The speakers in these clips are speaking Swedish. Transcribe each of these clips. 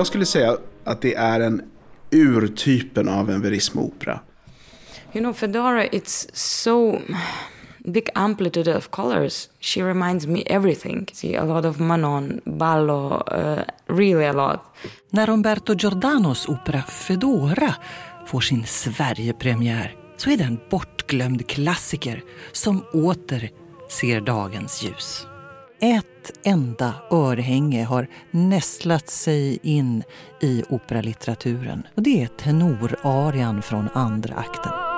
Jag skulle säga att det är en urtypen av en verismo-opera. You know, Fedora, it's so big amplitude of colors. She reminds me everything. See, a lot of Manon, Ballo, uh, really a lot. När Umberto Giordanos opera Fedora får sin Sverigepremiär så är det en bortglömd klassiker som åter ser dagens ljus. Ett enda örhänge har nästlat sig in i operalitteraturen och det är tenorarian från andra akten.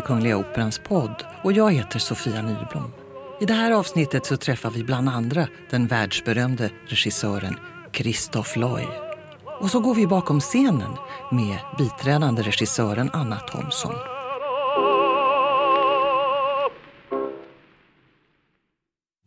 Det här är Kungliga Operans podd och jag heter Sofia Nyblom. I det här avsnittet så träffar vi bland andra den världsberömde regissören Christoph Loy. Och så går vi bakom scenen med biträdande regissören Anna Thomsson.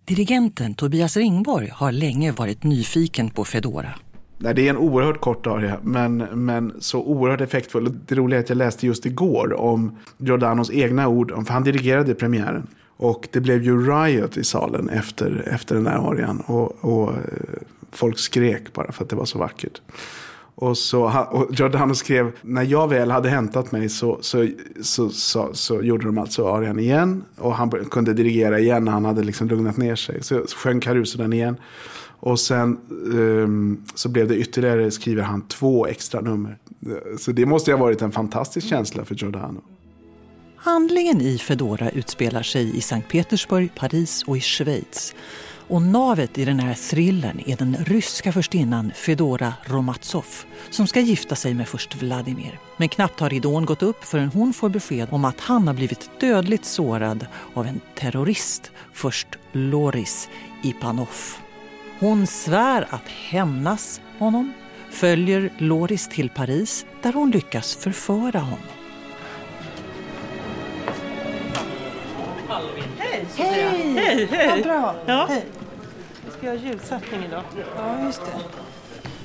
Dirigenten Tobias Ringborg har länge varit nyfiken på Fedora. Nej, det är en oerhört kort aria, men, men så oerhört effektfull. Det roliga är att jag läste just igår om Giordanos egna ord, för han dirigerade premiären. Och det blev ju riot i salen efter, efter den där arian. Och, och eh, folk skrek bara för att det var så vackert. Och, så, och Giordano skrev, när jag väl hade hämtat mig så, så, så, så, så gjorde de alltså arian igen. Och han kunde dirigera igen när han hade liksom lugnat ner sig. Så sjöng Caruso den igen. Och sen um, så blev det ytterligare, skriver han, två extra nummer. Så det måste ha varit en fantastisk känsla för Giordano. Handlingen i Fedora utspelar sig i Sankt Petersburg, Paris och i Schweiz. Och navet i den här thrillern är den ryska förstinnan Fedora Romatsov som ska gifta sig med först Vladimir. Men knappt har ridån gått upp förrän hon får besked om att han har blivit dödligt sårad av en terrorist, först Loris Ipanov. Hon svär att hämnas honom, följer Loris till Paris där hon lyckas förföra honom. Hej! Hej! Hej, hej! Vad bra. Ja. Hej. Vi ska göra ljudsättning idag. Ja, just det.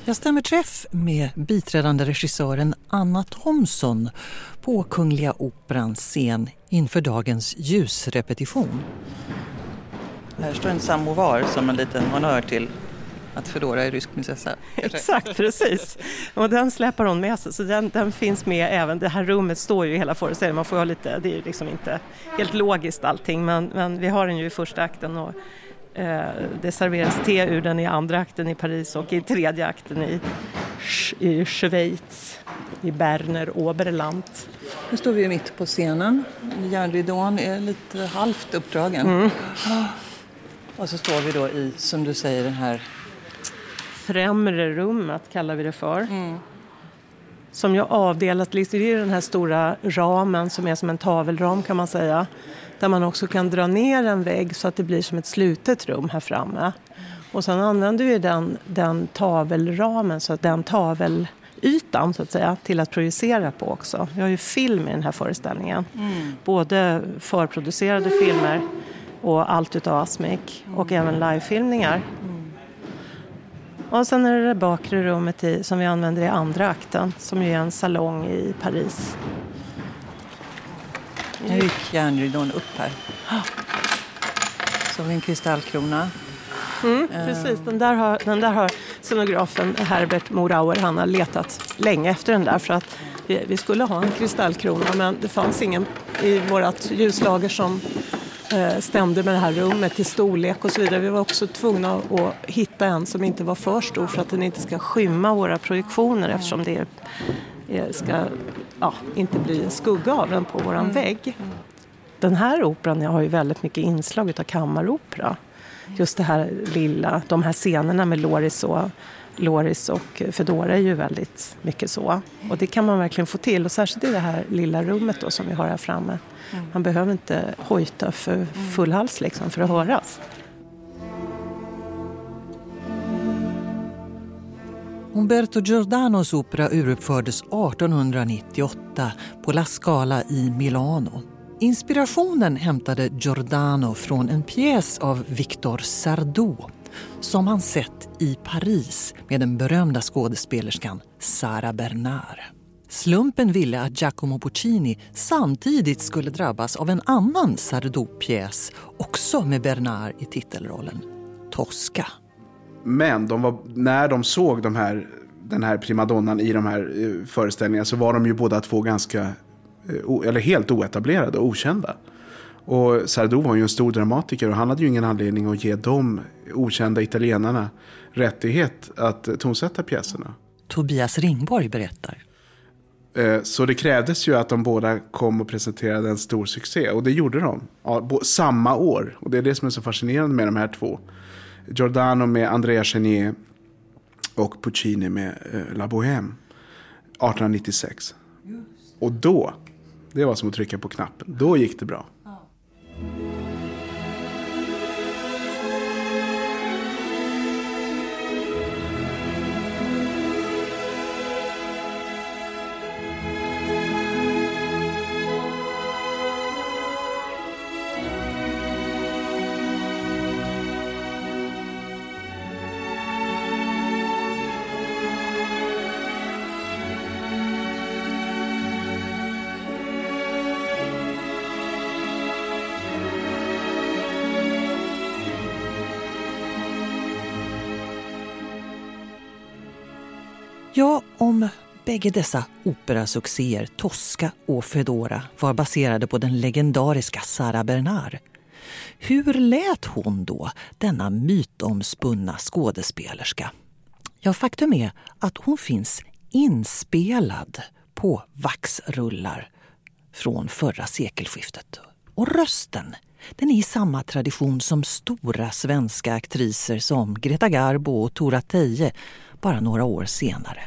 Jag stämmer träff med biträdande regissören Anna Thomsson på Kungliga Operans scen inför dagens ljusrepetition. Här står en samovar som en liten honnör till att Fedora är rysk prinsessa. Exakt, precis. Och den släpar hon med sig, så den, den finns med även. Det här rummet står ju i hela föreställningen, man får ha lite, det är ju liksom inte helt logiskt allting, men, men vi har den ju i första akten och eh, det serveras te ur den i andra akten i Paris och i tredje akten i, i Schweiz, i Berner Oberland. Nu står vi ju mitt på scenen. Järnridån är lite halvt uppdragen. Mm. Och så står vi då i, som du säger, den här... Främre rummet kallar vi det för. Mm. som jag avdelat, det är den här stora ramen som är som en tavelram kan man säga. Där man också kan dra ner en vägg så att det blir som ett slutet rum här framme. Och sen använder vi den, den tavelramen, så att den tavelytan så att säga, till att projicera på också. Vi har ju film i den här föreställningen. Både förproducerade filmer och allt utav Asmic och även livefilmningar. Och sen är det det bakre rummet i, som vi använder i andra akten som ju är en salong i Paris. Nu gick järnridån upp här. Vi en kristallkrona. Mm, precis, den där, har, den där har scenografen Herbert Morauer, han har letat länge efter den där för att vi, vi skulle ha en kristallkrona men det fanns ingen i vårt ljuslager som eh, stämde med det här rummet i storlek och så vidare. Vi var också tvungna att hitta en som inte var för stor för att den inte ska skymma våra projektioner eftersom det ska ja, inte bli en skugga av den på våran vägg. Den här operan har ju väldigt mycket inslag av kammaropera. Just det här lilla, de här scenerna med Loris och Loris och Fedora är ju väldigt mycket så. Och det kan man verkligen få till. Och särskilt i det här lilla rummet då som vi har här framme. Man behöver inte hojta för full hals liksom för att höras. Umberto Giordanos opera uruppfördes 1898 på La Scala i Milano. Inspirationen hämtade Giordano från en pjäs av Victor Sardou som han sett i Paris med den berömda skådespelerskan Sara Bernard. Slumpen ville att Giacomo Puccini samtidigt skulle drabbas av en annan Sardou-pjäs också med Bernard i titelrollen, Tosca. Men de var, när de såg de här, den här primadonnan i de här eh, föreställningarna så var de ju båda två ganska, eh, eller helt oetablerade och okända. Och Sardou var ju en stor dramatiker och han hade ju ingen anledning att ge de okända italienarna rättighet att tonsätta pjäserna. Tobias Ringborg berättar. Eh, så det krävdes ju att de båda kom och presenterade en stor succé. Och det gjorde de. Samma år. Och det är det som är så fascinerande med de här två. Giordano med Andrea Chenier och Puccini med eh, La Bohème 1896. Och då, det var som att trycka på knappen. Då gick det bra. Bägge dessa operasuccéer, Tosca och Fedora, var baserade på den legendariska Sara Bernard. Hur lät hon då, denna mytomspunna skådespelerska? Ja, faktum är att hon finns inspelad på vaxrullar från förra sekelskiftet. Och rösten, den är i samma tradition som stora svenska aktriser som Greta Garbo och Tora Teje bara några år senare.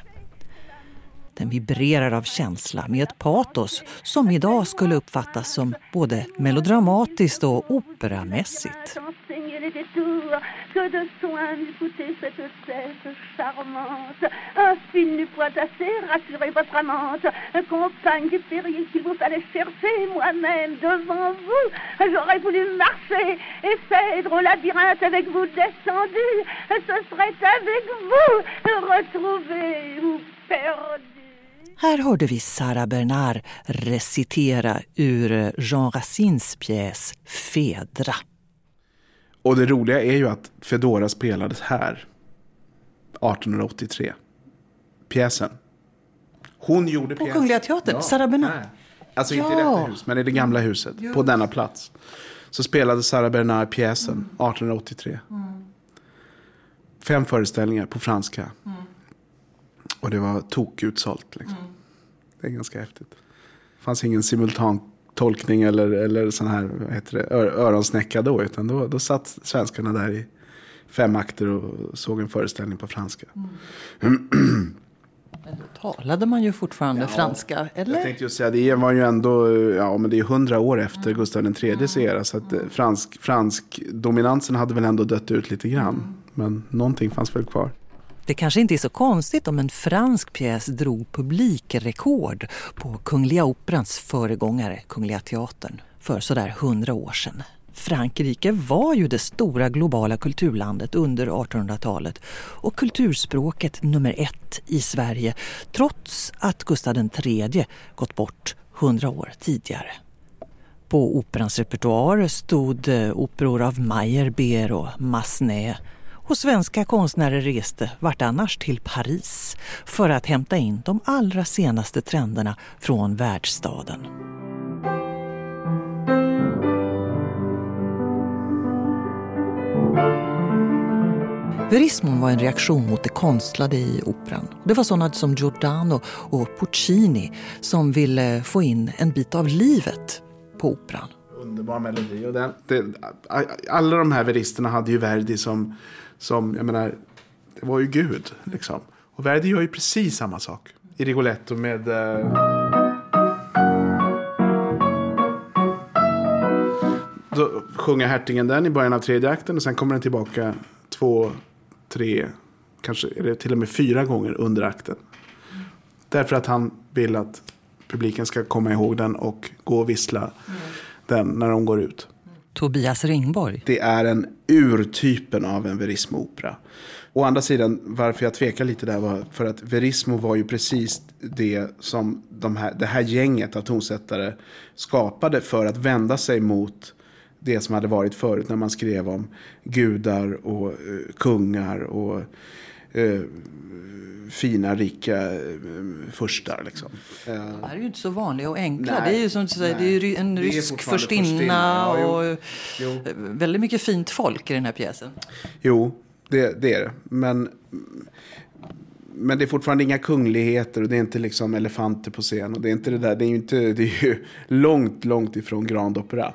Den vibrerar av känsla med ett patos som idag skulle uppfattas som både melodramatiskt och operamässigt. Ce serait avec vous ou perdu. Här hörde vi Sara Bernard recitera ur Jean Racines pjäs Fedra. Och det roliga är ju att Fedora spelades här. 1883. Pjäsen. Hon gjorde pjäsen. På Kungliga Teatern? Ja, Sara Bernard? Alltså ja. inte i detta hus, men i det gamla huset. Just. På denna plats. Så spelade Sara Bernard pjäsen mm. 1883. Mm. Fem föreställningar på franska. Mm. Och det var tokutsålt. Liksom. Mm. Det är ganska häftigt. Det fanns ingen simultan tolkning eller, eller sån här vad heter det, öronsnäcka då. Utan då, då satt svenskarna där i fem akter och såg en föreställning på franska. Mm. Men då talade man ju fortfarande ja, franska, eller? Jag tänkte just säga, det var ju ändå, ja men det är hundra år efter mm. Gustav IIIs mm. era. Så att mm. fransk, fransk dominansen hade väl ändå dött ut lite grann. Mm. Men någonting fanns väl kvar. Det kanske inte är så konstigt om en fransk pjäs drog publikrekord på Kungliga Operans föregångare, Kungliga Teatern, för sådär hundra år sedan. Frankrike var ju det stora globala kulturlandet under 1800-talet och kulturspråket nummer ett i Sverige trots att Gustav III gått bort hundra år tidigare. På operans repertoar stod eh, operor av Meyerbeer och Massenet och svenska konstnärer reste vart annars till Paris för att hämta in de allra senaste trenderna från världsstaden. Verismon var en reaktion mot det konstlade i operan. Det var sådana som Giordano och Puccini som ville få in en bit av livet på operan. Underbar melodi. Och den, det, alla de här veristerna hade ju Verdi som som, jag menar, det var ju Gud. Liksom. Och Verdi gör ju precis samma sak i Rigoletto med... Eh... Då sjunger hertigen den i början av tredje akten och sen kommer den tillbaka två, tre, kanske är det till och med fyra gånger under akten. Därför att han vill att publiken ska komma ihåg den och gå och vissla mm. den när de går ut. Tobias Ringborg. Det är en urtypen av en Verismo-opera. Å andra sidan, varför jag tvekar lite där var för att Verismo var ju precis det som de här, det här gänget av tonsättare skapade för att vända sig mot det som hade varit förut när man skrev om gudar och eh, kungar och uh, fina, rika uh, furstar. Liksom. Det här är ju inte så vanliga och enkla. Nej, det är ju som du säger, det är en rysk förstinna ja, och jo. väldigt mycket fint folk i den här pjäsen. Jo, det, det är det. Men, men det är fortfarande inga kungligheter och det är inte liksom elefanter på scen. Och det är inte det där. Det är ju, inte, det är ju långt, långt ifrån Grand Opera.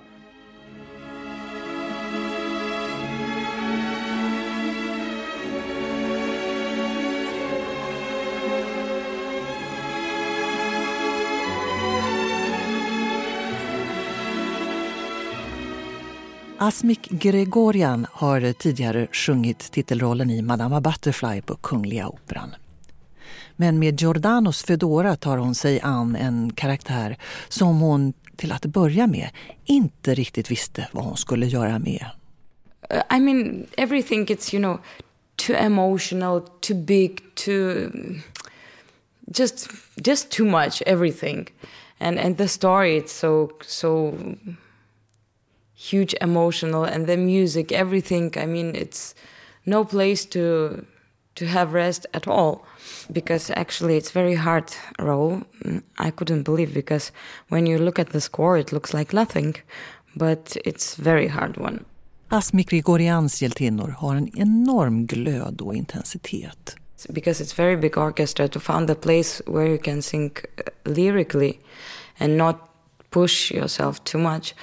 Asmik Gregorian har tidigare sjungit titelrollen i Madama Butterfly på Kungliga Operan. Men med Giordanos Fedora tar hon sig an en karaktär som hon till att börja med inte riktigt visste vad hon skulle göra med. Uh, I mean, everything gets, you know, too emotional, too big, too... Just, just too much, everything. And, and the story, it's so, so huge emotional and the music everything i mean it's no place to to have rest at all because actually it's very hard role mm, i couldn't believe because when you look at the score it looks like nothing but it's very hard one. Asmik Grigorians hjältinnor har en enorm glöd och intensitet. Because it's very big orchestra to find a place where you can sing uh, lyrically and not push yourself too much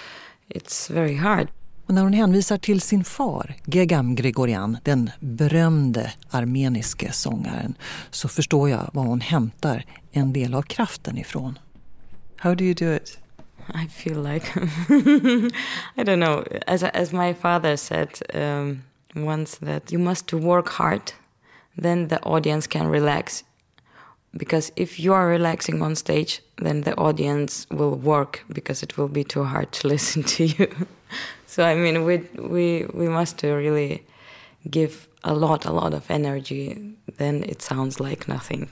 it's very hard. Och när hon hänvisar till sin far, Gegam Gregorian, den berömde armeniske sångaren, så förstår jag var hon hämtar en del av kraften ifrån. How do you do it? I feel like I don't know. As as my father said um, once, that you must work hard, then the audience can relax because if you are relaxing on stage then the audience will work because it will be too hard to listen to you so i mean we we we must really give a lot a lot of energy then it sounds like nothing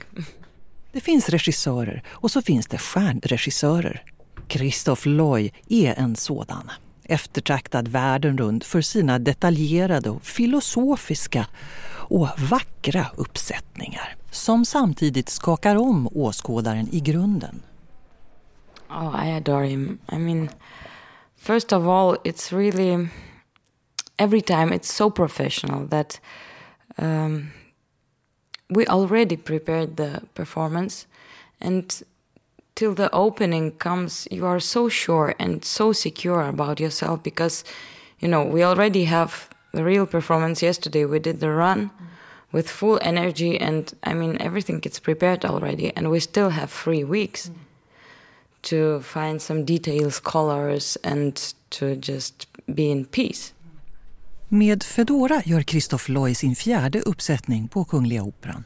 Det finns regissörer och så finns det stjärnregissörer. Christoph Loy är en sådan. Eftertraktad världen runt för sina detaljerade och filosofiska och vackra uppsättningar som samtidigt skakar om åskådaren i grunden. Oh, I adore him. I mean, first of all, it's really every time it's so professional that um, we already prepared the performance, and till the opening comes, you are so sure and so secure about yourself because you know we already have the real performance yesterday. We did the run. With full energy and I mean everything gets prepared already and we still have three weeks mm. to find some details, colors and to just be in peace. Med Fedora gör Christoph Loy sin fjärde uppsättning på Kungliga Operan.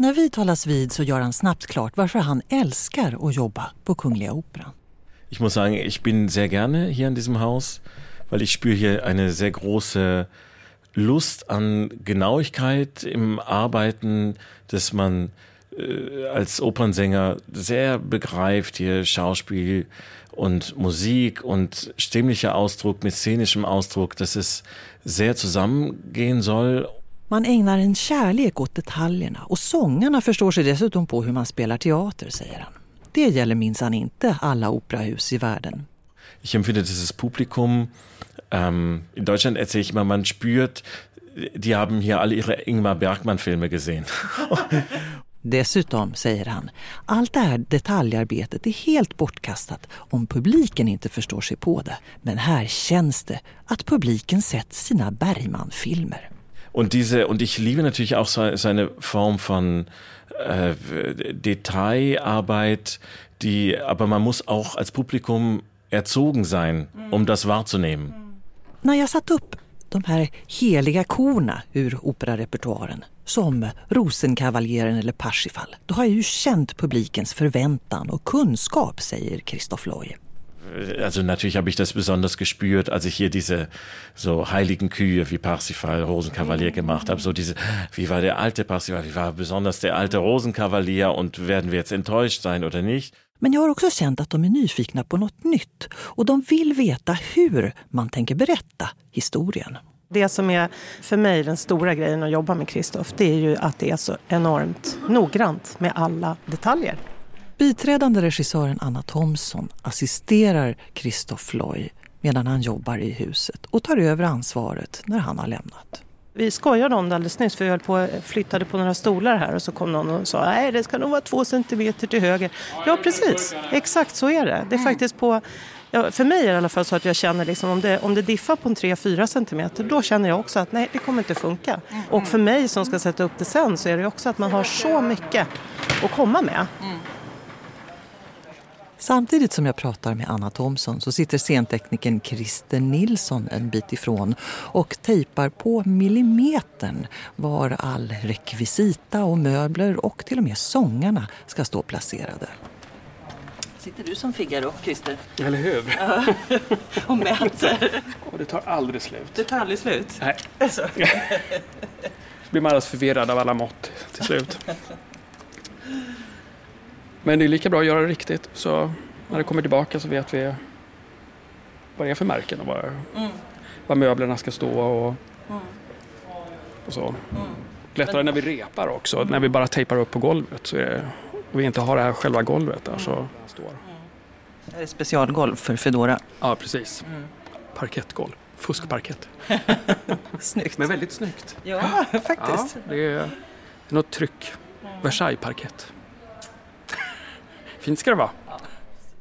När vi talas vid så gör han snabbt klart varför han älskar att jobba på Kungliga Operan. Ich muss sagen, ich bin sehr gerne hier in diesem Haus, weil ich spüre hier eine sehr große Lust an Genauigkeit im Arbeiten, dass man äh, als Opernsänger sehr begreift hier Schauspiel und Musik und stimmlicher Ausdruck mit szenischem Ausdruck, dass es sehr zusammengehen soll. Man ägnar en kärlek åt detaljerna och sångarna förstår sig dessutom på hur man spelar teater, säger han. Det gäller minsann inte alla operahus i världen. Ich empfinde dieses Publikum Ähm, in Deutschland erzähle ich immer, man spürt, die haben hier alle ihre Ingmar Bergman-Filme gesehen. Dessutom, säger han, allt det här detaljarbetet är helt bortkastat om publiken inte förstår sig på det. Men här känns det att publiken sett sina Bergman-filmer. Und, diese, und ich liebe natürlich auch so, so eine Form von äh, Detailarbeit, die, aber man muss auch als Publikum erzogen sein, um das wahrzunehmen. När jag satt upp de här heliga korna ur operarepertoaren som Rosenkavaleren eller Parsifal, då har jag ju känt publikens förväntan och kunskap, säger Christoph Loy. Also natürlich habe ich das besonders gespürt, als ich hier diese so heiligen Kühe wie Parsifal, Rosenkavalier gemacht habe. So diese, wie war der alte Parsifal, wie war besonders der alte Rosenkavalier und werden wir jetzt enttäuscht sein oder nicht? Men jag har också känt att de är nyfikna på något nytt och de vill veta hur man tänker berätta historien. Det som är för mig den stora grejen att jobba med Kristoff, det är ju att det är så enormt noggrant med alla detaljer. Biträdande regissören Anna Thomsson assisterar Kristoff Loy medan han jobbar i huset och tar över ansvaret när han har lämnat. Vi skojade om det alldeles nyss för vi höll på flyttade på några stolar här och så kom någon och sa nej det ska nog vara två centimeter till höger. Ja precis, exakt så är det. Det är faktiskt på Ja, för mig är det i alla fall så att jag känner liksom om det, om det diffar på en 3-4 centimeter då känner jag också att nej det kommer inte funka. Och för mig som ska sätta upp det sen så är det också att man har så mycket att komma med. Samtidigt som jag pratar med Anna Thomsson så sitter scenteknikern Christer Nilsson en bit ifrån och tejpar på millimetern var all rekvisita och möbler och till och med sångarna ska stå placerade. Sitter du som Figaro, Christer? Eller hur? och mäter? Och det tar aldrig slut. Det tar aldrig slut? Nej. Alltså. Så blir man alldeles förvirrad av alla mått till slut. Men det är lika bra att göra det riktigt så när det kommer tillbaka så vet vi vad det är för märken och vad, Mm. var möblerna ska stå och, Mm. och så. Lättare när vi repar också, när vi bara tejpar upp på golvet så det, och vi inte har det här själva golvet där så står. Det här är specialgolv för Fedora. Ja, precis. Parkettgolv. Fuskparkett. Snyggt. Men väldigt snyggt. Ja, Ja, faktiskt. det är något tryck. Versailles-parkett. Fint ska det vara.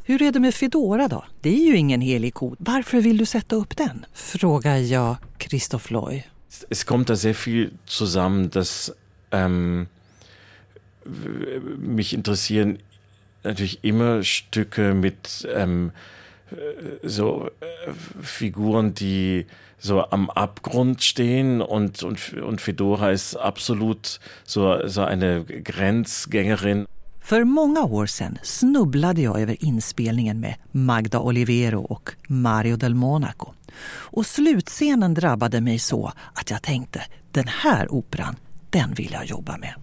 Hur är det med Fedora då? Det är ju ingen helig ko. Varför vill du sätta upp den? Frågar jag Christoph Loy. Es kommt da sehr viel zusammen, dass ähm, mich interessieren natürlich immer Stücke mit ähm, äh, so äh, Figuren, die so am Abgrund stehen und, und, und Fedora ist absolut so, so eine Grenzgängerin. För många år sedan snubblade jag över inspelningen med Magda Olivero och Mario del Monaco. Och slutscenen drabbade mig så att jag tänkte, den här operan, den vill jag jobba med.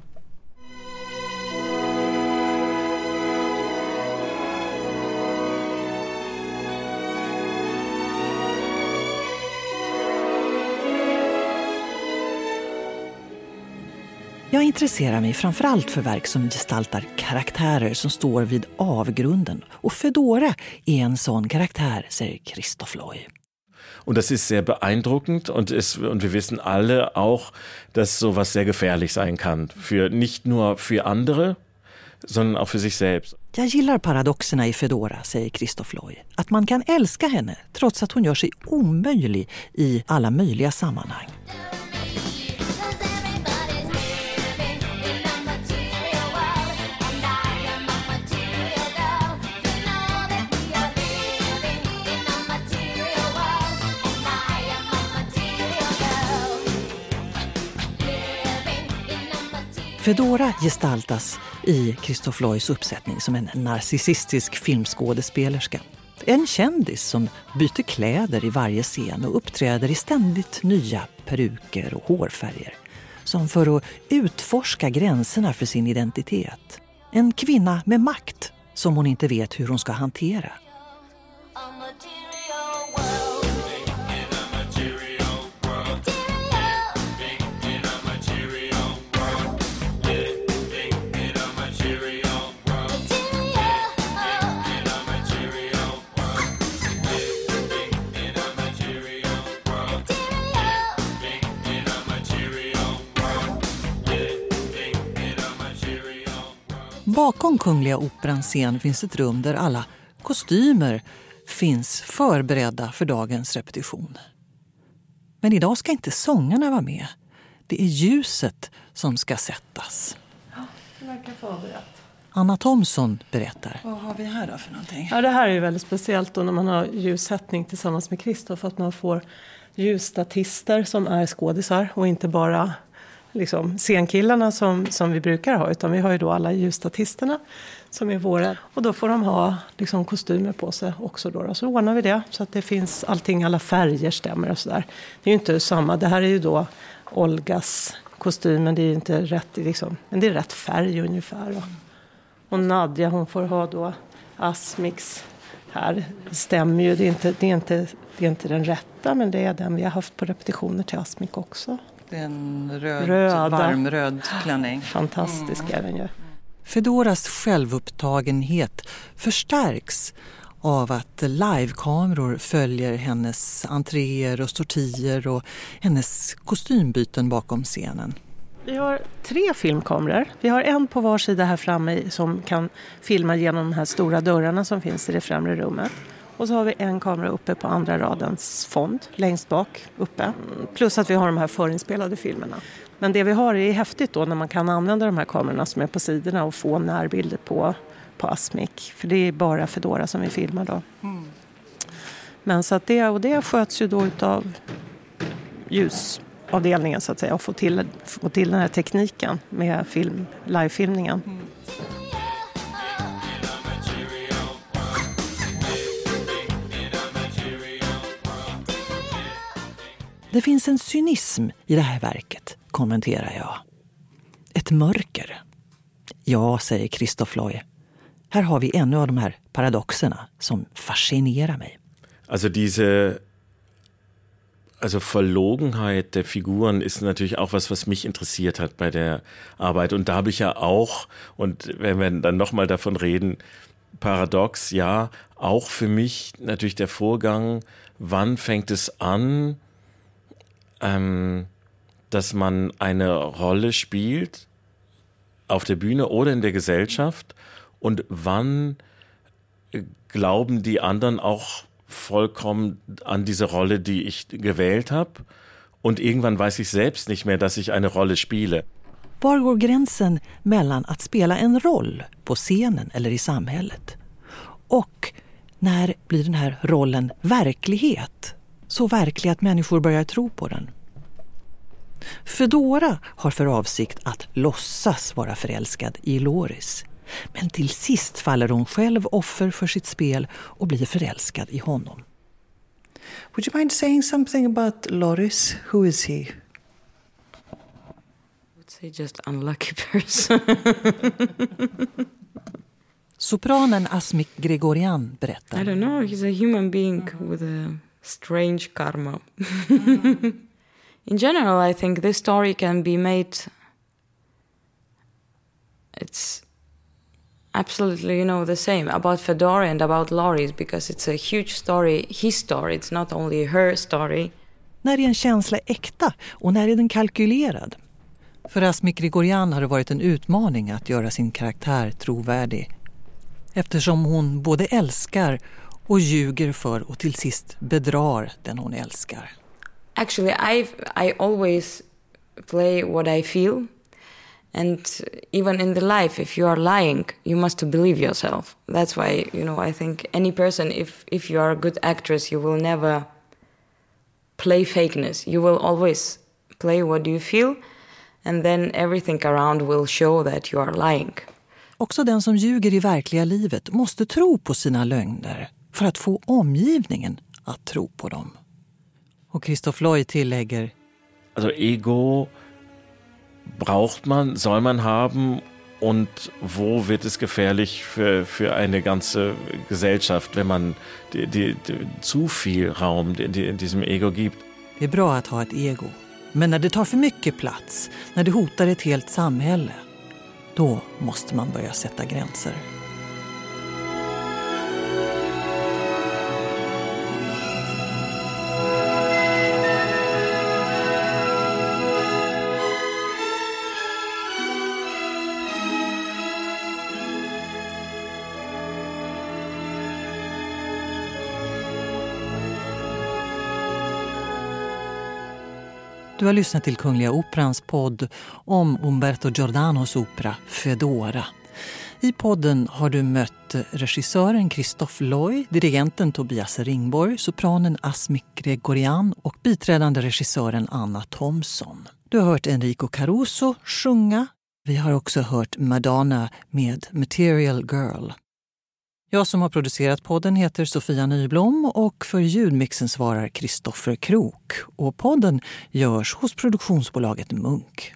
Jag intresserar mig framförallt för verk som gestaltar karaktärer som står vid avgrunden. Och Fedora är en sån karaktär, säger Christoph Loy. Und das ist sehr beeindruckend und, es, und wir wissen alle auch, dass sowas sehr gefährlich sein kann. Für, nicht nur für andere, sondern auch für sich selbst. Jag gillar paradoxerna i Fedora, säger Christoph Loy. Att man kan älska henne trots att hon gör sig omöjlig i alla möjliga sammanhang. Fedora gestaltas i Christoph Loys uppsättning som en narcissistisk filmskådespelerska. En kändis som byter kläder i varje scen och uppträder i ständigt nya peruker och hårfärger. Som för att utforska gränserna för sin identitet. En kvinna med makt som hon inte vet hur hon ska hantera. Bakom Kungliga Operans scen finns ett rum där alla kostymer finns förberedda för dagens repetition. Men idag ska inte sångarna vara med. Det är ljuset som ska sättas. Anna Thomsson berättar. Vad har vi här då för någonting? Ja, det här är ju väldigt speciellt då när man har ljussättning tillsammans med Kristoff. Att man får ljusstatister som är skådisar och inte bara liksom, scenkillarna som, som vi brukar ha. Utan vi har ju då alla ljusstatisterna som är våra. Och då får de ha liksom, kostymer på sig också. Då, då. Så ordnar vi det så att det finns allting, alla färger stämmer och sådär. Det är ju inte samma. Det här är ju då Olgas kostym, men det är ju inte rätt, liksom, men det är rätt färg ungefär. Och, och Nadja hon får ha då Asmix här. Det stämmer ju, det är, inte, det, är inte, det är inte den rätta men det är den vi har haft på repetitioner till Asmik också. Det är en röd, Röda. varmröd klänning. Fantastisk är den ju. Fedoras självupptagenhet förstärks av att livekameror följer hennes entréer och sortier och hennes kostymbyten bakom scenen. Vi har tre filmkameror. Vi har en på var sida här framme som kan filma genom de här stora dörrarna som finns i det främre rummet. Och så har vi en kamera uppe på andra radens fond, längst bak uppe. Plus att vi har de här förinspelade filmerna. Men det vi har är häftigt då när man kan använda de här kamerorna som är på sidorna och få närbilder på, på Asmic. För det är bara Fedora som vi filmar då. Men så att det, och det sköts ju då utav ljusavdelningen så att säga och få till, få till den här tekniken med film, livefilmningen. Det finns en cynism i det här verket, kommenterar jag. Ett mörker. Ja, säger Christoph Loy. Här har vi ännu av de här paradoxerna som fascinerar mig. Also diese also Verlogenheit der Figuren ist natürlich auch was, was mich interessiert hat bei der Arbeit. Und da habe ich ja auch, und wenn wir dann nochmal davon reden, paradox, ja, auch für mich natürlich der Vorgang, wann fängt es an, ähm, dass man eine Rolle spielt auf der Bühne oder in der Gesellschaft und wann glauben die anderen auch vollkommen an diese Rolle, die ich gewählt habe. Und irgendwann weiß ich selbst nicht mehr, dass ich eine Rolle spiele. Var går gränsen mellan att spela en roll på scenen eller i samhället och när blir den här rollen verklighet? Så verklig att människor börjar tro på den. Fedora har för avsikt att låtsas vara förälskad i Loris. Men till sist faller hon själv offer för sitt spel och blir förälskad i honom. Would you mind saying something about Loris? Who is he? I would say just unlucky person. Sopranen Asmik Gregorian berättar. I don't know. He's a human being with a strange karma. In general, I think this story can be made. It's absolutely, you know, the same about Fedora and about Loris because it's a huge story, his story. It's not only her story. När är en känsla äkta och när är den kalkylerad? För Asmik Grigorian har det varit en utmaning att göra sin karaktär trovärdig. Eftersom hon både älskar och ljuger för och till sist bedrar den hon älskar. Actually, I I always play what I feel, and even in the life, if you are lying, you must believe yourself. That's why you know I think any person, if if you are a good actress, you will never play fakeness. You will always play what you feel, and then everything around will show that you are lying. Också den som ljuger i verkliga livet måste tro på sina lögner för att få omgivningen att tro på dem. Och Christoph Loy tillägger Also Ego braucht man, soll man haben und wo wird es gefährlich für, für eine ganze Gesellschaft, wenn man die, die, die, zu viel Raum die, die, diesem Ego gibt. det är bra att ha ett ego. Men när det tar för mycket plats, när det hotar ett helt samhälle, då måste man börja sätta gränser. Du har lyssnat till Kungliga Operans podd om Umberto Giordanos opera Fedora I podden har du mött regissören Christophe Loy, dirigenten Tobias Ringborg, sopranen Asmik Gregorian och biträdande regissören Anna Thomson. Du har hört Enrico Caruso sjunga. Vi har också hört Madonna med Material Girl. Jag som har producerat podden heter Sofia Nyblom och för ljudmixen svarar Kristoffer Krook. Och podden görs hos produktionsbolaget Munk.